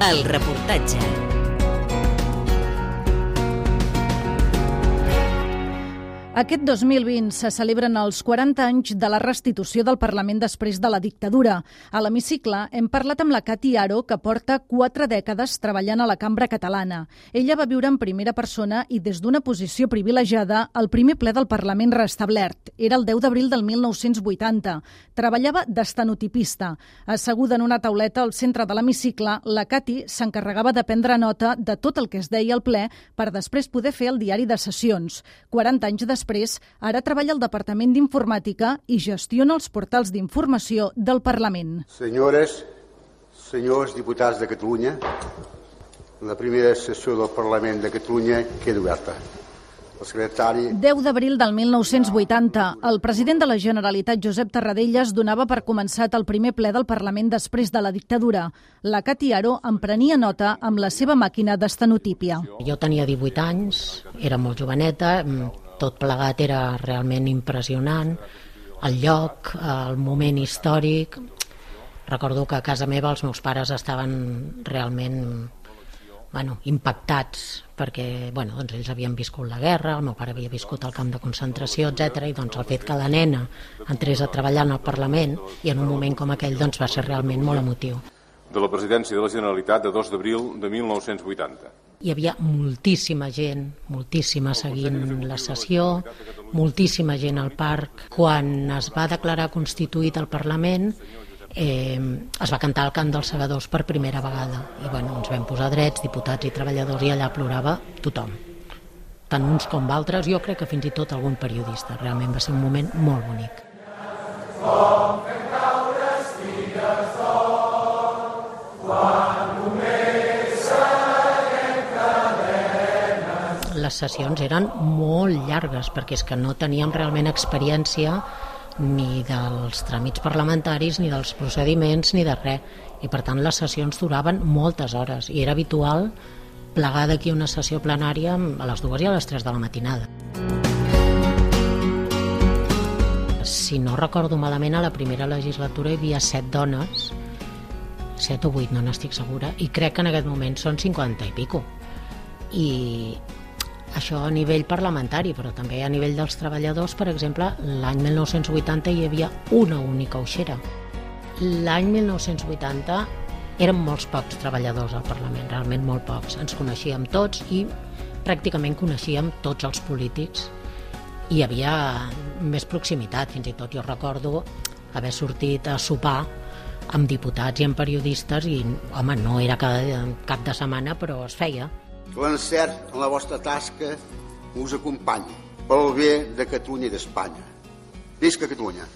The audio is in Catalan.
El reportatge. Aquest 2020 se celebren els 40 anys de la restitució del Parlament després de la dictadura. A l'hemicicle hem parlat amb la Cati Aro, que porta quatre dècades treballant a la cambra catalana. Ella va viure en primera persona i des d'una posició privilegiada el primer ple del Parlament restablert. Era el 10 d'abril del 1980. Treballava d'estanotipista. Asseguda en una tauleta al centre de l'hemicicle, la Cati s'encarregava de prendre nota de tot el que es deia al ple per després poder fer el diari de sessions. 40 anys després després, ara treballa al Departament d'Informàtica i gestiona els portals d'informació del Parlament. Senyores, senyors diputats de Catalunya, la primera sessió del Parlament de Catalunya queda oberta. El secretari... 10 d'abril del 1980, el president de la Generalitat, Josep Tarradellas, donava per començat el primer ple del Parlament després de la dictadura. La Cati Aro en prenia nota amb la seva màquina d'estenotípia. Jo tenia 18 anys, era molt joveneta, tot plegat era realment impressionant, el lloc, el moment històric. Recordo que a casa meva els meus pares estaven realment bueno, impactats perquè bueno, doncs ells havien viscut la guerra, el meu pare havia viscut el camp de concentració, etc. i doncs el fet que la nena entrés a treballar en el Parlament i en un moment com aquell doncs va ser realment molt emotiu. De la presidència de la Generalitat de 2 d'abril de 1980 hi havia moltíssima gent, moltíssima seguint la sessió, moltíssima gent al parc. Quan es va declarar constituït el Parlament, eh, es va cantar el cant dels segadors per primera vegada. I bueno, ens vam posar drets, diputats i treballadors, i allà plorava tothom. Tant uns com altres, jo crec que fins i tot algun periodista. Realment va ser un moment molt bonic. Oh, les sessions eren molt llargues perquè és que no teníem realment experiència ni dels tràmits parlamentaris, ni dels procediments, ni de res. I per tant les sessions duraven moltes hores i era habitual plegar d'aquí una sessió plenària a les dues i a les tres de la matinada. Si no recordo malament, a la primera legislatura hi havia set dones, set o vuit, no n'estic segura, i crec que en aquest moment són 50 i pico. I, això a nivell parlamentari, però també a nivell dels treballadors, per exemple, l'any 1980 hi havia una única uixera. L'any 1980 eren molts pocs treballadors al Parlament, realment molt pocs. Ens coneixíem tots i pràcticament coneixíem tots els polítics i hi havia més proximitat, fins i tot jo recordo haver sortit a sopar amb diputats i amb periodistes i, home, no era cada cap de setmana, però es feia que l'encert en la vostra tasca us acompanyi pel bé de Catalunya i d'Espanya. Visca Catalunya!